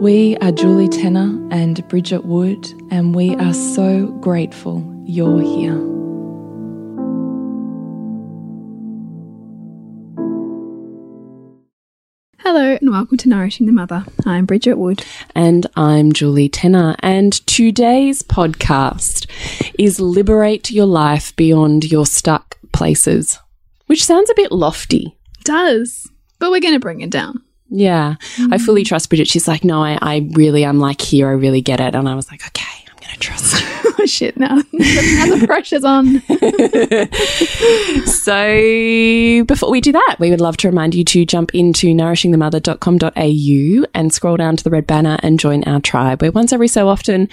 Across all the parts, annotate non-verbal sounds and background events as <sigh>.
We are Julie Tenner and Bridget Wood, and we are so grateful you're here. Hello and welcome to Nourishing the Mother. I'm Bridget Wood. And I'm Julie Tenner. And today's podcast is Liberate Your Life Beyond Your Stuck Places, which sounds a bit lofty. Does, but we're going to bring it down. Yeah. Mm. I fully trust Bridget. She's like, no, I, I really, I'm like here. I really get it. And I was like, okay, I'm going to trust you. <laughs> oh, shit, now. <laughs> now the pressure's on. <laughs> so before we do that, we would love to remind you to jump into nourishingthemother.com.au and scroll down to the red banner and join our tribe, where once every so often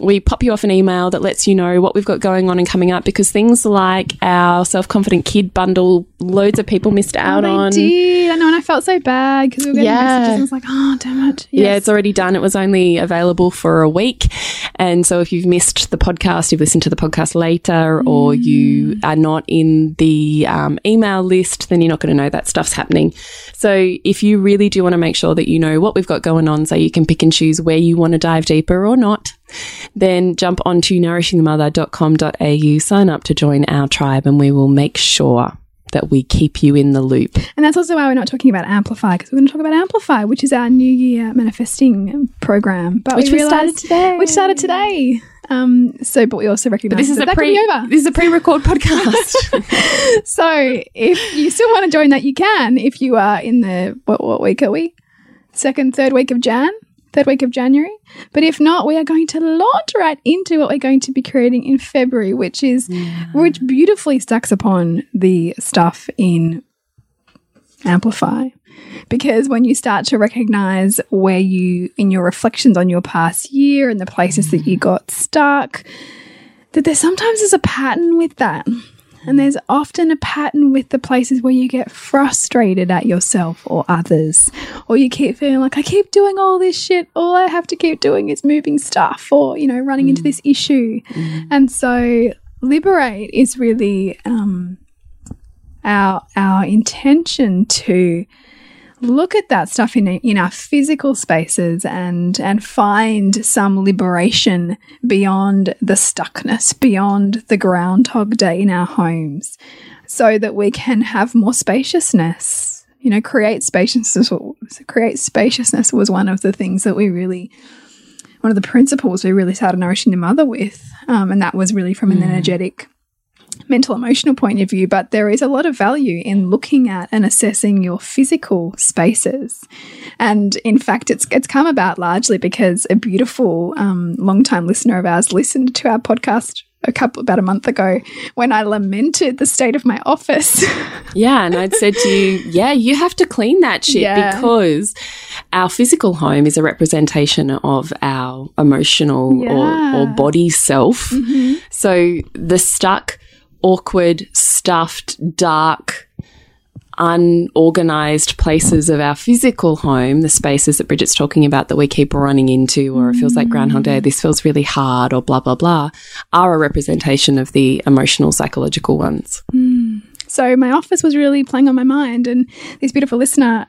we pop you off an email that lets you know what we've got going on and coming up because things like our self confident kid bundle, loads of people missed out oh, on. Did. I know, and I felt so bad because we were getting yeah. messages and I was like, oh, damn it. Yes. Yeah, it's already done. It was only available for a week. And so if you've missed the podcast, you've listened to the podcast later, mm. or you are not in the um, email list, then you're not going to know that stuff's happening. So if you really do want to make sure that you know what we've got going on so you can pick and choose where you want to dive deeper or not, then jump onto nourishingthemother.com.au, sign up to join our tribe, and we will make sure that we keep you in the loop. And that's also why we're not talking about Amplify, because we're going to talk about Amplify, which is our New Year manifesting program. But which we, we started today. Which started today. Um, so, but we also recognize this is that a pre this is a pre-record <laughs> podcast. <laughs> so, if you still want to join that, you can. If you are in the what, what week are we? Second, third week of Jan third week of January. But if not, we are going to launch right into what we're going to be creating in February, which is yeah. which beautifully stacks upon the stuff in Amplify. Because when you start to recognize where you, in your reflections on your past year and the places mm. that you got stuck, that there sometimes is a pattern with that. And there's often a pattern with the places where you get frustrated at yourself or others, or you keep feeling like, I keep doing all this shit. All I have to keep doing is moving stuff or, you know, running mm. into this issue. Mm. And so, liberate is really um, our, our intention to look at that stuff in in our physical spaces and and find some liberation beyond the stuckness, beyond the groundhog day in our homes, so that we can have more spaciousness. You know, create spaciousness. Create spaciousness was one of the things that we really one of the principles we really started nourishing the mother with, um, and that was really from an mm. energetic mental emotional point of view, but there is a lot of value in looking at and assessing your physical spaces. And in fact, it's it's come about largely because a beautiful um, long time listener of ours listened to our podcast a couple about a month ago when I lamented the state of my office. <laughs> yeah, and I'd said to you, yeah, you have to clean that shit yeah. because our physical home is a representation of our emotional yeah. or, or body self. Mm -hmm. So the stuck awkward, stuffed, dark, unorganized places of our physical home, the spaces that Bridget's talking about that we keep running into, or it feels like Groundhog Day, this feels really hard, or blah, blah, blah, are a representation of the emotional, psychological ones. Hmm. So my office was really playing on my mind, and this beautiful listener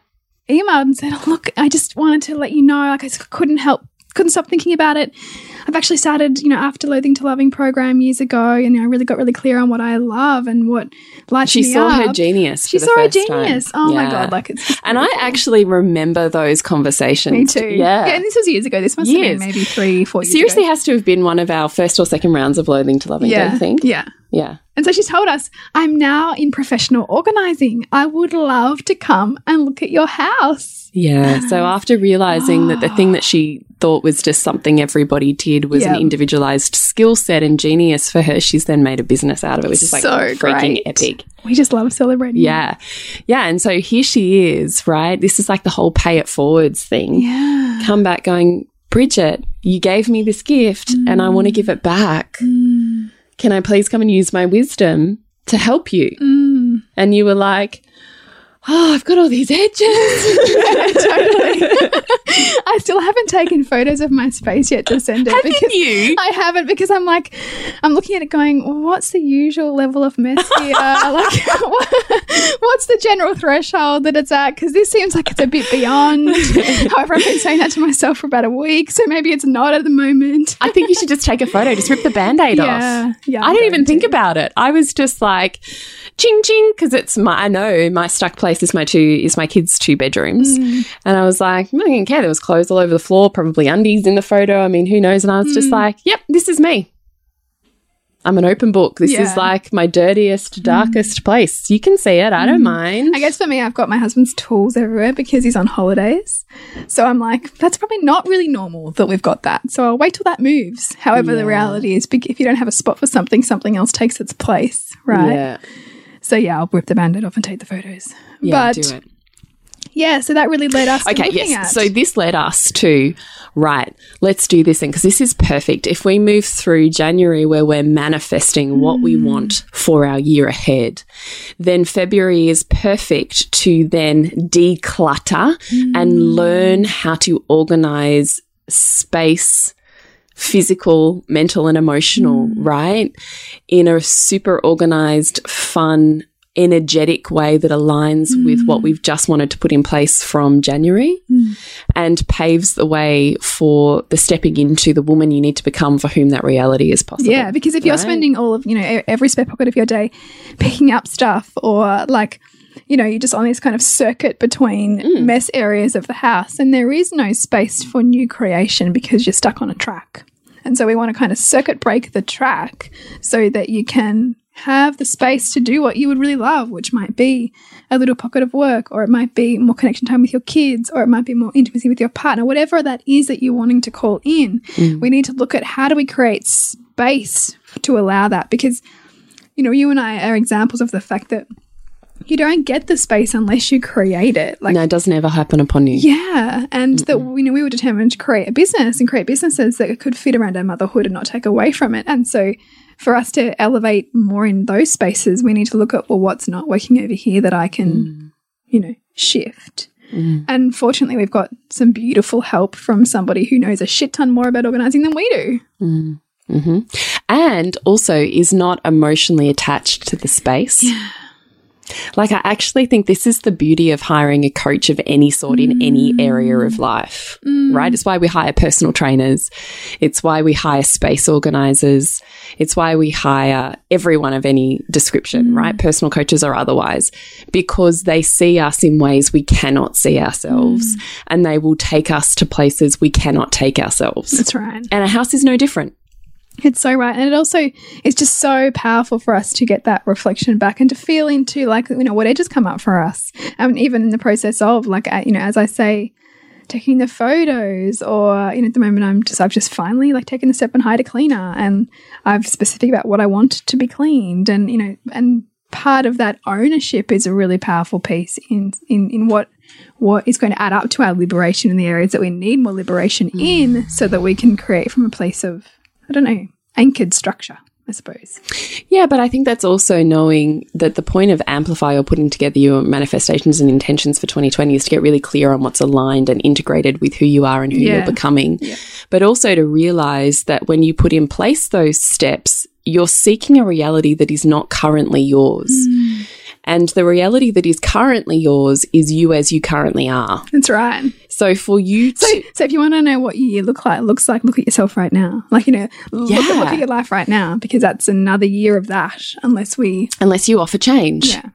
emailed and said, "Look, I just wanted to let you know, like I couldn't help, couldn't stop thinking about it. I've actually started, you know, after Loathing to Loving program years ago, and I really got really clear on what I love and what lights She me saw her genius. She for the saw her first time. genius. Oh my god, like it's And I actually remember those conversations. me too. Yeah. and this was years ago. This must Years. have been maybe three, four years Seriously ago. has to have been one of our first or second rounds of Loathing to Loving, don't you think? Yeah. Yeah. And so she told us, I'm now in professional organizing. I would love to come and look at your house. Yeah. So after realizing that the thing that <gasps> she thought was just something everybody did was an individualized skill set and genius for her, she's then made a business out of it, which is like So freaking great. epic. We just love celebrating. Yeah. Yeah. And so here she is, right? This is like the whole pay it forwards thing. Yeah. Come back going, Bridget, you gave me this gift and I want to mm. give it back. Mm. Can I please come and use my wisdom to help you? Mm. And you were like, Oh, I've got all these edges. <laughs> totally. <laughs> I still haven't taken photos of my space yet to send it Haven't because you? I haven't because I'm like I'm looking at it going, what's the usual level of mess <laughs> here? like what's the general threshold that it's at? Because this seems like it's a bit beyond. However, I've been saying that to myself for about a week, so maybe it's not at the moment. I think you should just take a photo, just rip the band aid Yeah, off. yeah, I I'm didn't even going think about it. I was just like, ching ching, because it's my, I know my stuck place is my two, is my kids' two bedrooms. Mm. And I was like, I didn't care. There was clothes all over the floor, probably undies in the photo. I mean, who knows? And I was Mm. just like, yep, this is me. I'm an open book. This Yeah. Mm. is like my dirtiest, darkest place. You can see it. I don't mind. I guess for me, I've got my husband's tools everywhere because he's on holidays. So I'm like, that's probably not really normal that we've got that. So I'll wait till that moves. However, the reality is, if you don't have a spot for something, something else takes its place, right? Yeah. So yeah, I'll rip the band aid off and take the photos. Yeah, but do it. yeah, so that really led us to Okay, yes. at. So this led us to, right, let's do this thing because this is perfect. If we move through January where we're manifesting what we mm. want for our year ahead, then February is perfect to then declutter and mm. learn how to organize space physical, mental, and emotional, mm. right? In a super organized, fun, energetic way that aligns with what mm. we've just wanted to put in place from January mm. and paves the way for the stepping into the woman you need to become for whom that reality is possible. Yeah, because if you're spending all of, you know, every spare pocket of your day picking up stuff or like, you know, you're just on this kind of circuit between Mm. mess areas of the house and there is no space for new creation because you're stuck on a track. And so we want to kind of circuit break the track so that you can have the space to do what you would really love, which might be a little pocket of work, or it might be more connection time with your kids, or it might be more intimacy with your partner, whatever that is that you're wanting to call in. We need to look at how do we create space to allow that because, you know, you and I are examples of the fact that you don't get the space unless you create it. Like, no, it doesn't ever happen upon you. yeah, and that you know we were determined to create a business and create businesses that could fit around our motherhood and not take away from it. And so, for us to elevate more in those spaces, we need to look at well, what's not working over here that I can, mm. you know, shift. Mm. And fortunately, we've got some beautiful help from somebody who knows a shit ton more about organizing than we do. Mm. Mm-hmm. and also is not emotionally attached to the space. Like, I actually think this is the beauty of hiring a coach of any sort in any area of mm. life, mm. right? It's why we hire personal trainers. It's why we hire space organizers. It's why we hire everyone of any description, mm. right? Personal coaches or otherwise, because they see us in ways we cannot see ourselves and they will take us to places we cannot take ourselves. That's right. And a house is no different. It's so right. And it also is just so powerful for us to get that reflection back and to feel into like, you know, what edges come up for us. And even in the process of like, uh, you know, as I say, taking the photos or, you know, at the moment I'm just, I've just finally like taken the step and hired a cleaner and I've specific about what I want to be cleaned. And, you know, and part of that ownership is a really powerful piece in, in, in what, what is going to add up to our liberation in the areas that we need more liberation in so that we can create from a place of I don't know, anchored structure. I suppose. Yeah, but I think that's also knowing that the point of Amplify or putting together your manifestations and intentions for 2020 is to get really clear on what's aligned and integrated with who you are and who Yeah. you're becoming. But also to realize that when you put in place those steps, you're seeking a reality that is not currently yours. Mm. And the reality that is currently yours is you as you currently are. That's right. So for you to. So, so if you want to know what your year look like, looks like, look at yourself right now. Like you know, look, at, look at your life right now because that's another year of that. Unless we, unless you offer change. yeah,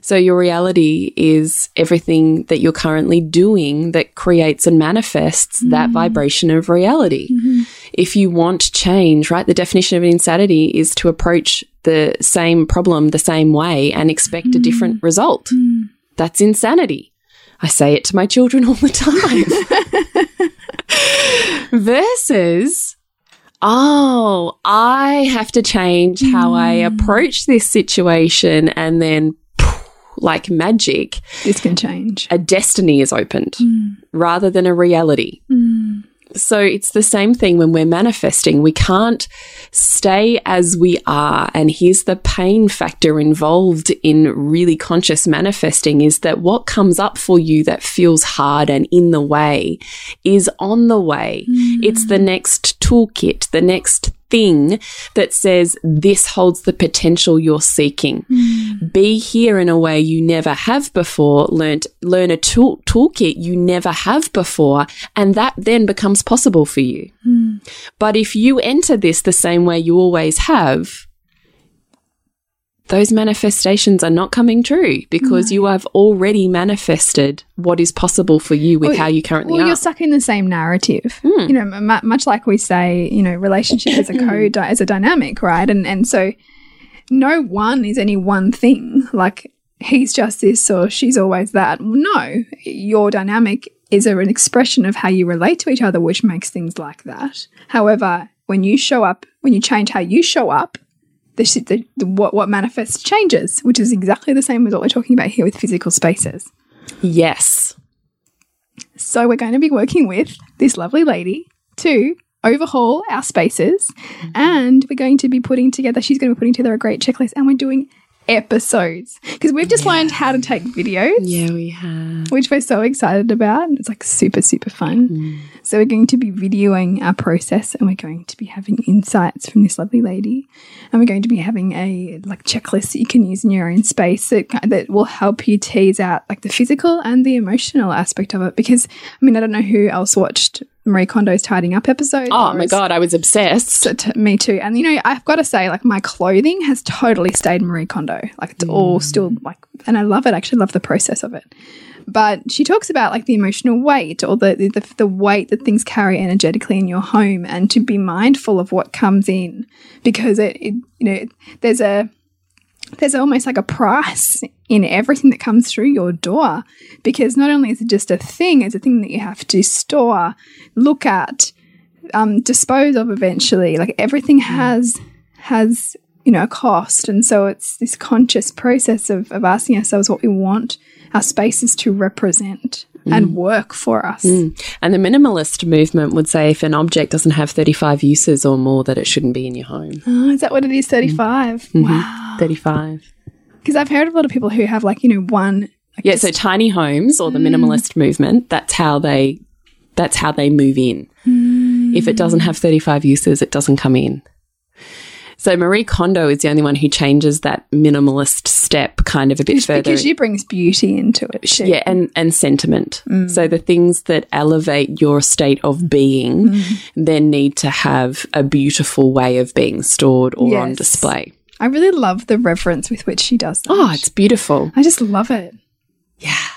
So your reality is everything that you're currently doing that creates and manifests that mm-hmm. vibration of reality. Mm-hmm. If you want change, right, the definition of insanity is to approach the same problem the same way and expect a different mm. result. Mm. That's insanity. I say it to my children all the time. <laughs> <laughs> Versus oh, I have to change how I mm. approach this situation and then like magic, this can change. a destiny is opened rather than a reality. So it's the same thing when we're manifesting. We can't stay as we are. And here's the pain factor involved in really conscious manifesting is that what comes up for you that feels hard and in the way is on the way. Mm. It's the next toolkit, the next thing that says this holds the potential you're seeking. Hmm. Be here in a way you never have before, learned learn a tool, toolkit you never have before, and that then becomes possible for you. Hmm. But if you enter this the same way you always have, those manifestations are not coming true because you have already manifested what is possible for you with Well, how you currently Well, are. you're stuck in the same narrative. Hmm. You know, mu much like we say, you know, relationship is a <clears throat> code, as a dynamic, right? And and so no one is any one thing. Like he's just this or she's always that. No, your dynamic is a- an expression of how you relate to each other, which makes things like that. However, when you show up, when you change how you show up, the, the, the what what manifests changes, which is exactly the same as what we're talking about here with physical spaces. yes. So we're going to be working with this lovely lady to overhaul our spaces mm-hmm. and we're going to be putting together she's going to be putting together a great checklist and we're doing episodes. Because we've just learned how to take videos Yeah, we have. which we're so excited about. It's like super super fun. Mm. So we're going to be videoing our process and we're going to be having insights from this lovely lady. And we're going to be having a like checklist that you can use in your own space that, that will help you tease out like the physical and the emotional aspect of it. Because i mean i don't know who else watched marie kondo's tidying up episode Oh my God, I was obsessed. me too. And you know, I've got to say, like my clothing has totally stayed Marie Kondo. Like it's all mm. still like, and I love it. I actually love the process of it. But she talks about like the emotional weight or the, the the weight that things carry energetically in your home, and to be mindful of what comes in because it, it you know there's a there's almost like a price in everything that comes through your door because not only is it just a thing, it's a thing that you have to store, look at, um, dispose of eventually. Like everything mm. has has you know a cost, and so it's this conscious process of, of asking ourselves what we want our spaces to represent and mm. work for us. Mm. And the minimalist movement would say if an object doesn't have 35 uses or more, that it shouldn't be in your home. Oh, is that what it is? Thirty five. Mm-hmm. Wow. 35. Because I've heard of a lot of people who have like you know one. Like Yeah, so tiny homes or the minimalist mm. movement, that's how they that's how they move in. Mm. If it doesn't have 35 uses, it doesn't come in. So Marie Kondo is the only one who changes that minimalist step kind of a bit It's further. because she brings beauty into it. Too. yeah, and and sentiment. Mm. So the things that elevate your state of being mm-hmm. then need to have a beautiful way of being stored or on display. I really love the reverence with which she does that. Oh, it's beautiful. I just love it. Yeah.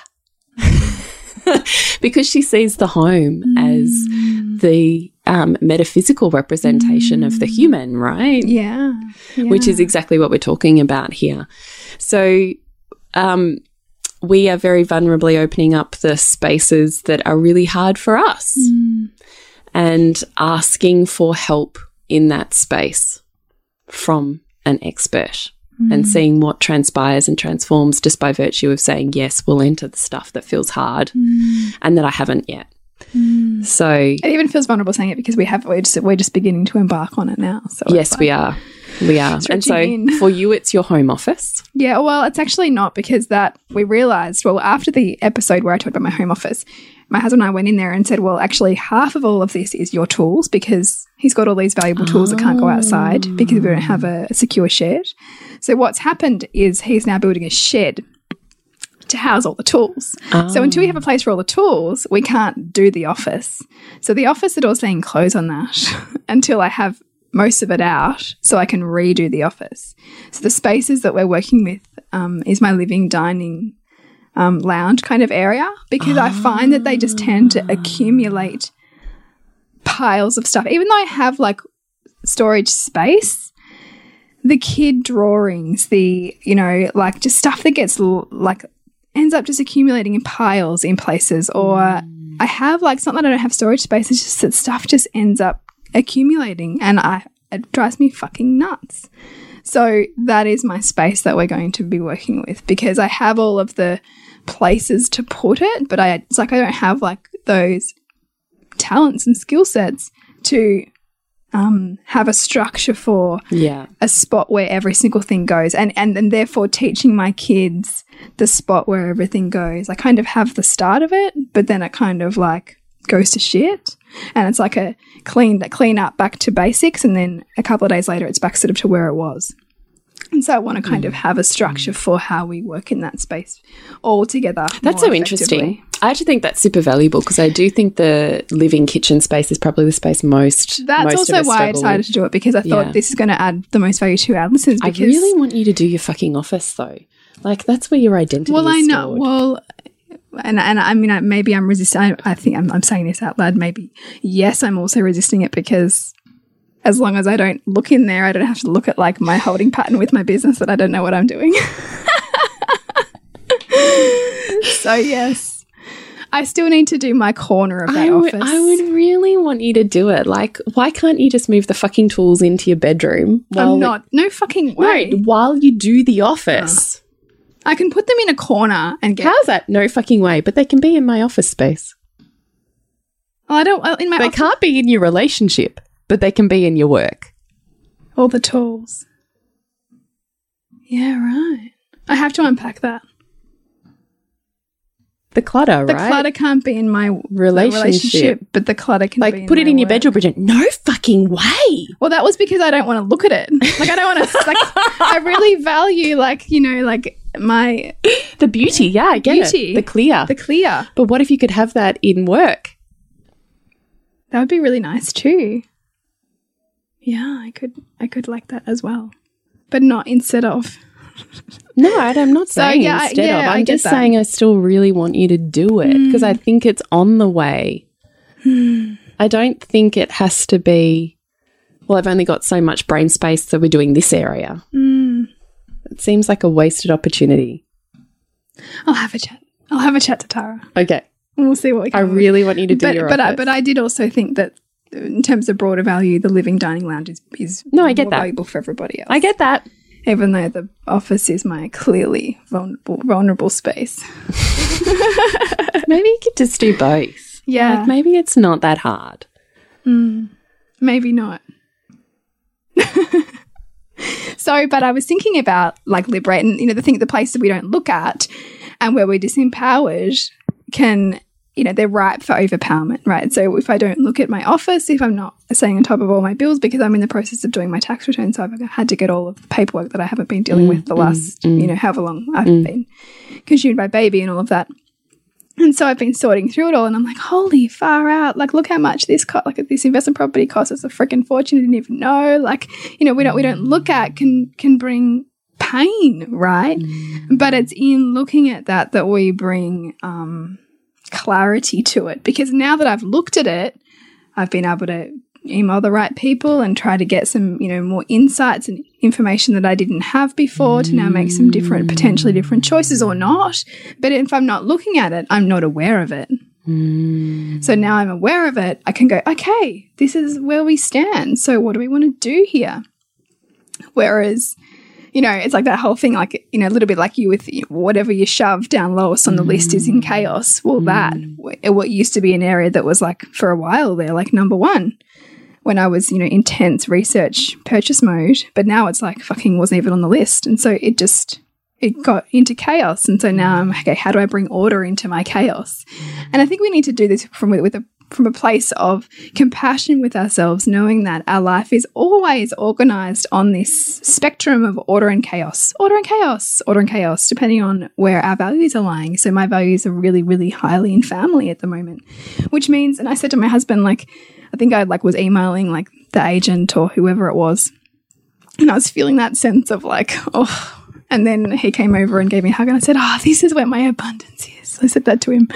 <laughs> because she sees the home as the um, metaphysical representation of the human, right? Yeah. Which is exactly what we're talking about here. So, um, we are very vulnerably opening up the spaces that are really hard for us and asking for help in that space from an expert and mm. seeing what transpires and transforms just by virtue of saying, yes, we'll enter the stuff that feels hard mm. and that I haven't yet. Mm. So, It even feels vulnerable saying it because we have we're just we're just beginning to embark on it now. So yes, like- we are. We are. And so, in. for you, it's your home office. Yeah, well, it's actually not because that we realized, well, after the episode where I talked about my home office, my husband and I went in there and said, well, actually, half of all of this is your tools because he's got all these valuable tools that can't go outside because we don't have a, a secure shed. So, what's happened is he's now building a shed to house all the tools. So, until we have a place for all the tools, we can't do the office. So, the office, the door's saying close on that <laughs> until I have most of it out so I can redo the office. So the spaces that we're working with um, is my living, dining, um, lounge kind of area because I find that they just tend to accumulate piles of stuff. Even though I have like storage space, the kid drawings, the, you know, like just stuff that gets l- like ends up just accumulating in piles in places or mm. I have like it's not that I don't have storage space, it's just that stuff just ends up accumulating and I it drives me fucking nuts. So that is my space that we're going to be working with because I have all of the places to put it, but I it's like I don't have like those talents and skill sets to um, have a structure for Yeah. a spot where every single thing goes and, and and therefore teaching my kids the spot where everything goes. I kind of have the start of it, but then it kind of like goes to shit. And it's like a clean clean up back to basics and then a couple of days later it's back sort of to where it was. And so I want to kind Mm. of have a structure for how we work in that space all together. That's so interesting. I actually think that's super valuable because I do think the living kitchen space is probably the space most. That's most also why I decided with. to do it because I thought Yeah. this is going to add the most value to our listeners. I really want you to do your fucking office though. Like that's where your identity. Well, I know. stored. Well, and and I mean, I, maybe I'm resisting. I, I think I'm, I'm saying this out loud. Maybe yes, I'm also resisting it because as long as I don't look in there, I don't have to look at like my holding pattern with my business that I don't know what I'm doing. <laughs> so yes, I still need to do my corner of that I office. I would really want you to do it. Like, why can't you just move the fucking tools into your bedroom? while I'm not. No fucking way. No, while you do the office. I can put them in a corner and get. How's that? No fucking way. But they can be in my office space. Oh, I don't. well, In my They can't be in your relationship, but they can be in your work. all the tools. Yeah, right. I have to unpack that. The clutter, right? The right? clutter can't be in my Relationship. but the clutter can be like, put it in your work. bedroom, Bridget. No fucking way. Well, that was because I don't want to look at it. Like I don't want to. <laughs> like I really value, like you know, like my The beauty, yeah, I get Beauty. it. The clear. the clear. but what if you could have that in work? That would be really nice too. Yeah, I could. I could like that as well, but not instead of. No, I'm not So, saying yeah, I- instead yeah, of. I'm just that. Saying I still really want you to do it because I think it's on the way. I don't think it has to be. Well, I've only got so much brain space, so we're doing this area. Hmm. It seems like a wasted opportunity. I'll have a chat. I'll have a chat to Tara, Okay, and we'll see what we can. I really want you to do but your but I, but I did also think that in terms of broader value, the living dining lounge is is No, I get more that. valuable for everybody else. I get that. Even though the office is my clearly vulnerable vulnerable space. <laughs> Maybe you could just do both. Yeah. Like, maybe it's not that hard. Hmm. Maybe not. <laughs> so, but I was thinking about like liberate and you know the thing the places we don't look at and where we're disempowered can you know they're ripe for overpowerment, right? So if I don't look at my office, if I'm not staying on top of all my bills because I'm in the process of doing my tax return, so I've had to get all of the paperwork that I haven't been dealing with the mm, mm, last you mm. know however long I've been consumed by baby and all of that. And so I've been sorting through it all, and I'm like, holy far out! Like, look how much this cost. Like, this investment property costs us a freaking fortune. I didn't even know. Like, you know, we don't we don't look at can can bring pain, right? But it's in looking at that that we bring um, clarity to it. Because now that I've looked at it, I've been able to email the right people and try to get some, you know, more insights and information that I didn't have before to now make some different, potentially different choices or not. But if I'm not looking at it, I'm not aware of it. So now I'm aware of it, I can go, okay, this is where we stand. So what do we want to do here? Whereas, you know, it's like that whole thing, like, you know, a little bit like you with whatever you shove down lowest on the list is in mm. chaos. Well, that, mm. what used to be an area that was like for a while there, like number one when I was, you know, intense research purchase mode, but now it's like fucking wasn't even on the list. And so it just, it got into chaos. And so now I'm okay, how do I bring order into my chaos? And I think we need to do this from with a from a place of compassion with ourselves, knowing that our life is always organized on this spectrum of order and chaos, order and chaos, order and chaos, depending on where our values are lying. So my values are really, really highly in family at the moment, which means, and I said to my husband, like, I think I like was emailing like the agent or whoever it was, and I was feeling that sense of like, oh. And then he came over and gave me a hug, and I said, "Oh, this is where my abundance is." <laughs> I said that to him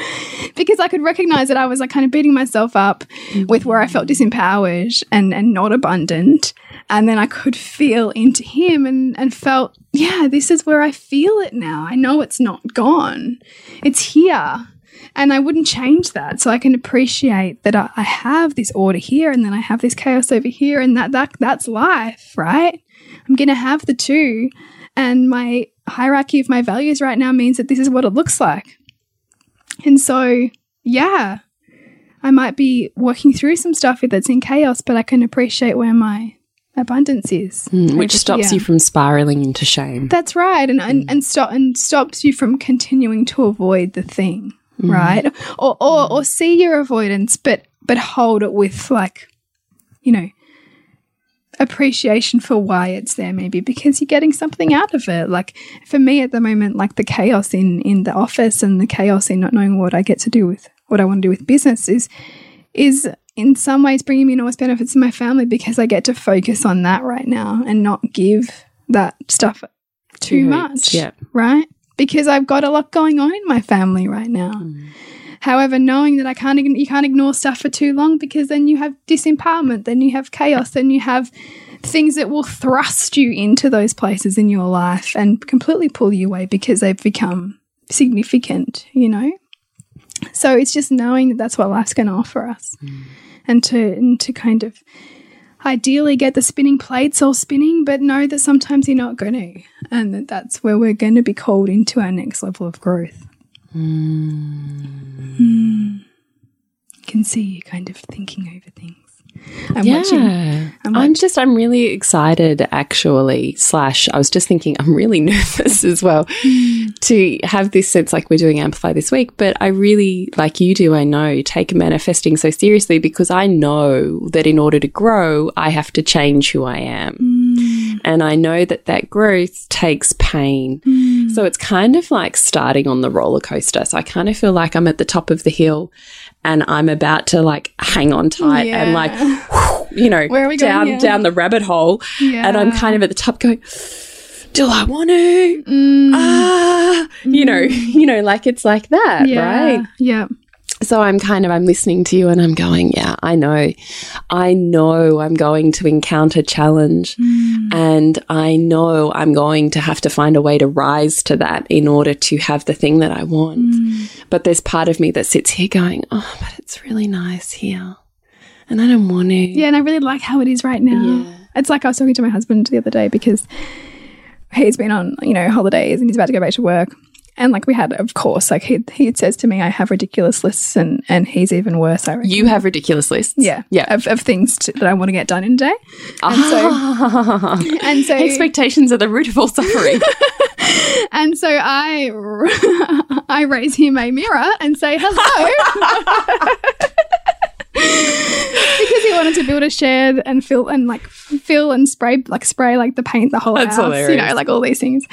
because I could recognize that I was like kind of beating myself up with where I felt disempowered and and not abundant, and then I could feel into him and and felt, yeah, this is where I feel it now. I know it's not gone; it's here and I wouldn't change that. So I can appreciate that I, I have this order here, and then I have this chaos over here, and that that that's life, right? I'm gonna have the two, and my hierarchy of my values right now means that this is what it looks like. And so, yeah, I might be working through some stuff that's in chaos, but I can appreciate where my abundance is, Mm, which stops Yeah. you from spiraling into shame. That's right, and and, and stop and stops you from continuing to avoid the thing, right? Or, or or see your avoidance, but but hold it with like, you know, appreciation for why it's there, maybe because you're getting something out of it. Like for me at the moment, like the chaos in in the office and the chaos in not knowing what I get to do with what I want to do with business is is in some ways bringing me enormous benefits to my family because I get to focus on that right now and not give that stuff too Too much. much, yeah. Right? Because I've got a lot going on in my family right now. Mm. However, knowing that I can't you can't ignore stuff for too long because then you have disempowerment, then you have chaos, then you have things that will thrust you into those places in your life and completely pull you away because they've become significant, you know? So it's just knowing that that's what life's going to offer us hmm. and to and to kind of ideally get the spinning plates all spinning, but know that sometimes you're not going to, and that that's where we're going to be called into our next level of growth. Mm. Can see you kind of thinking over things. I'm watching. Yeah. I'm I'm, just, I'm really excited actually. Slash, I was just thinking, I'm really <laughs> nervous as well hmm. to have this sense like we're doing Amplify this week. But I really, like you do, I know, take manifesting so seriously because I know that in order to grow, I have to change who I am. Hmm. And I know that that growth takes pain. So it's kind of like starting on the roller coaster. So I kind of feel like I'm at the top of the hill and I'm about to like hang on tight and like, you know, Where are we going down, here? down the rabbit hole. And I'm kind of at the top going, do I want to? Mm. Ah, you know, <laughs> you know, like it's like that, right? Yeah. So I'm kind of I'm listening to you and I'm going, yeah, I know. I know I'm going to encounter challenge hmm. and I know I'm going to have to find a way to rise to that in order to have the thing that I want. Hmm. But there's part of me that sits here going, "Oh, but it's really nice here." And I don't want to. Yeah, and I really like how it is right now. Yeah. It's like I was talking to my husband the other day because he's been on, you know, holidays and he's about to go back to work. And like we had, of course, like he he says to me, I have ridiculous lists, and and he's even worse. I reckon. You have ridiculous lists. yeah, Yeah. of, of things to, that I want to get done in a day. And Ah. so, and so, Expectations are the root of all suffering. <laughs> and so I, <laughs> I raise him a mirror and say hello. <laughs> because he wanted to build a shed and fill and like fill and spray like spray like the paint the whole That's house, you know, like all these things.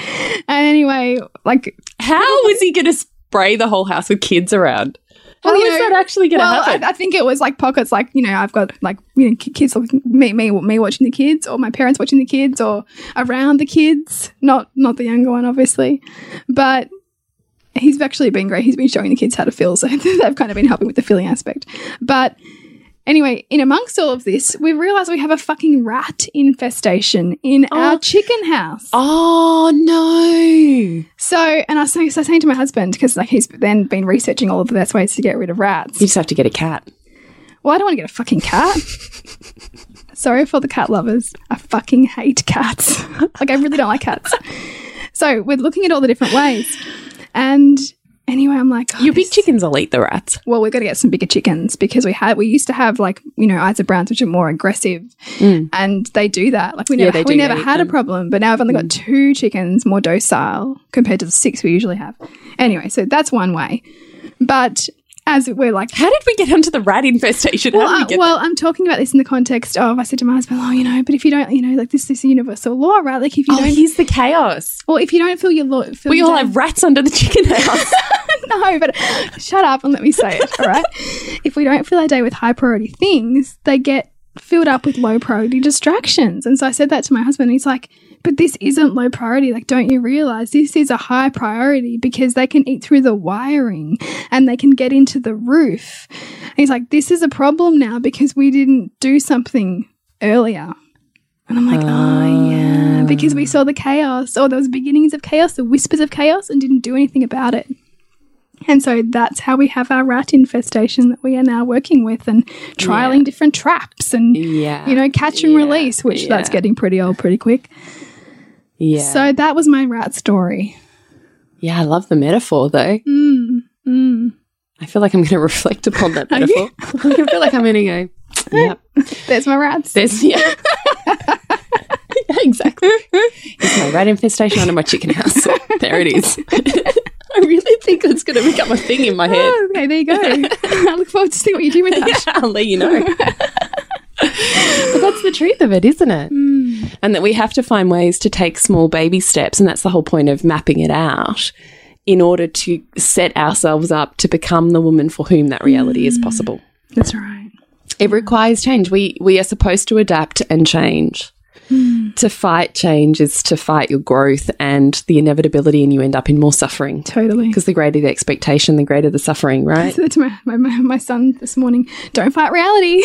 And anyway, like How was he going to spray the whole house with kids around? How Well, was know, that actually going to well, I, happen? I think it was like pockets, like you know, I've got like you know kids, me, me, me watching the kids, or my parents watching the kids, or around the kids, not not the younger one, obviously, but he's actually been great. He's been showing the kids how to fill, so <laughs> they've kind of been helping with the filling aspect. But anyway, in amongst all of this, we realize we have a fucking rat infestation in oh. our chicken house. oh no! So, and I was saying, so saying to my husband because like he's then been researching all of the best ways to get rid of rats. You just have to get a cat. Well, I don't want to get a fucking cat. <laughs> sorry for the cat lovers. I fucking hate cats. <laughs> like I really don't like cats. So we're looking at all the different ways. And anyway, I'm like, oh, Your big chickens will eat the rats. well, we've got to get some bigger chickens because we had we used to have like you know Isa Browns which are more aggressive, and they do that. Like we Mm. Yeah, never we never had a them. Mm. problem, but now I've only got two chickens more docile compared to the six we usually have. Anyway, so that's one way, but as we're like. How did we get onto the rat infestation? How Well, did we uh, well, I'm talking about this in the context of I said to my husband, "Oh, you know, but if you don't, you know, like this, this is a universal law, right? Like if you Oh, don't, here's the chaos. well, if you don't feel your law, feel We all have rats under the chicken house. <laughs> no, but shut up and let me say it, all right? if we don't fill our day with high priority things, they get filled up with low priority distractions. And so I said that to my husband, and he's like, but this isn't low priority. Like, don't you realize this is a high priority because they can eat through the wiring and they can get into the roof. And he's like, this is a problem now because we didn't do something earlier. And I'm like, oh, yeah, ah. because we saw the chaos or those beginnings of chaos, the whispers of chaos, and didn't do anything about it. And so that's how we have our rat infestation that we are now working with and trialing different traps and, yeah. you know, catch and Yeah, release, which that's getting pretty old pretty quick. Yeah. So that was my rat story. yeah, I love the metaphor though. Mm, mm. I feel like I'm going <laughs> to reflect upon that metaphor. I feel like I'm going to go, <laughs> yep. There's my rats. There's, <laughs> yeah. Yeah, exactly. It's my rat infestation under my chicken house. there it is. I really think it's going to become a thing in my head. Oh, okay, there you go. I look forward to seeing what you do with that. Yeah, I'll let you know. but that's the truth of it, isn't it? And that we have to find ways to take small baby steps. And that's the whole point of mapping it out in order to set ourselves up to become the woman for whom that reality is possible. That's right. It requires change. We, we are supposed to adapt and change. Hmm. To fight change is to fight your growth and the inevitability, and you end up in more suffering. Totally. Because the greater the expectation, the greater the suffering, I right? <laughs> said to my, my, my son this morning, don't fight reality.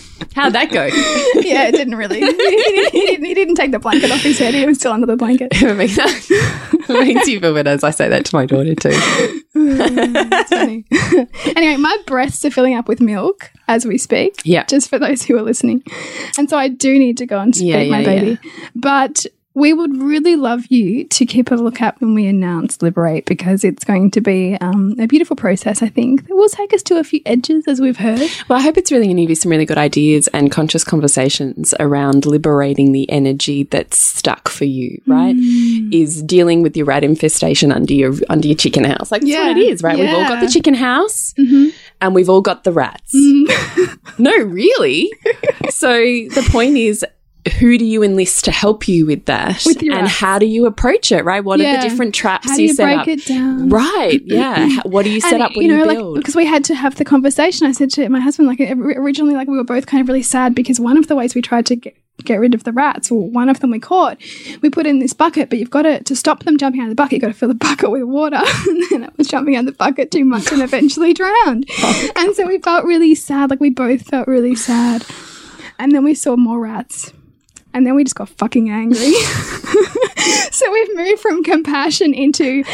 <laughs> How'd that go? <laughs> yeah, it didn't really. <laughs> He, didn't, he he didn't take the blanket off his head. He was still under the blanket. it makes, you feel better as I say that to my daughter too. <laughs> Funny. anyway, my breasts are filling up with milk as we speak. Yeah. Just for those who are listening. And so I do need to go and feed Yeah, my yeah, baby. But we would really love you to keep a lookout when we announce Liberate because it's going to be um, a beautiful process, I think, that will take us to a few edges, as we've heard. Well, I hope it's really going to give you some really good ideas and conscious conversations around liberating the energy that's stuck for you, right? Mm. Is dealing with your rat infestation under your under your chicken house. Like that's Yeah. what it is, right? We've all got the chicken house mm-hmm. and we've all got the rats. Mm-hmm. <laughs> no, really. <laughs> so the point is who do you enlist to help you with that? With and how do you approach it, right? What are the different traps How do you set break up? it down? Right, yeah. <clears throat> How- what do you set And, up when you, like, build? because we had to have the conversation. I said to my husband, like originally, like we were both kind of really sad because one of the ways we tried to get, get rid of the rats, well, one of them we caught, we put in this bucket, but you've got to to stop them jumping out of the bucket. You've got to fill the bucket with water, <laughs> and then it was jumping out of the bucket too much and eventually drowned. And so we felt really sad. Like we both felt really sad. And then we saw more rats. And then we just got fucking angry. <laughs> so we've moved from compassion into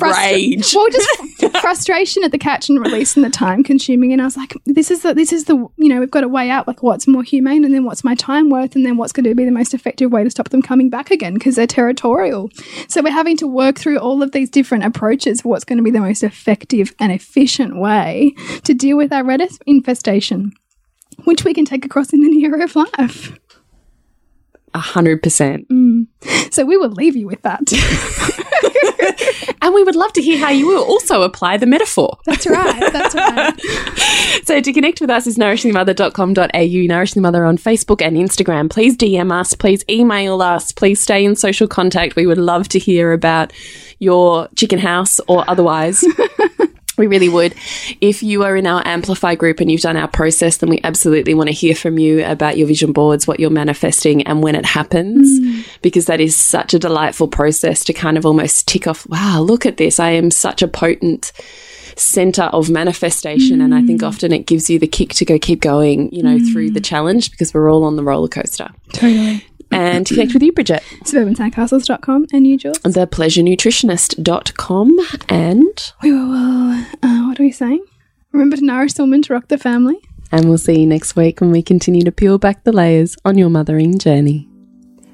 Rage. Well, just <laughs> frustration at the catch and release and the time consuming. And I was like, this is the this is the you know we've got to weigh out like what's more humane and then what's my time worth and then what's going to be the most effective way to stop them coming back again because they're territorial. So we're having to work through all of these different approaches for what's going to be the most effective and efficient way to deal with our red infestation, which we can take across in any area of life. A hundred percent. Mm. So we will leave you with that. <laughs> <laughs> And we would love to hear how you will also apply the metaphor. That's right. That's right. <laughs> So to connect with us is nourishingthemother.com.au, Nourishing the Mother on Facebook and Instagram. Please DM us, please email us, please stay in social contact. We would love to hear about your chicken house or otherwise. We really would. If you are in our Amplify group and you've done our process, then we absolutely want to hear from you about your vision boards, what you're manifesting, and when it happens, mm. because that is such a delightful process to kind of almost tick off, wow, look at this. I am such a potent center of manifestation. And I think mm. often it gives you the kick to go keep going, you know, through the mm. challenge because we're all on the roller coaster. totally. And to connect with you, Bridget, SuburbanSandcastles.com and you, Jules. thepleasurenutritionist.com and We will, uh, what are we saying? Remember to nourish the woman to rock the family. And we'll see you next week when we continue to peel back the layers on your mothering journey.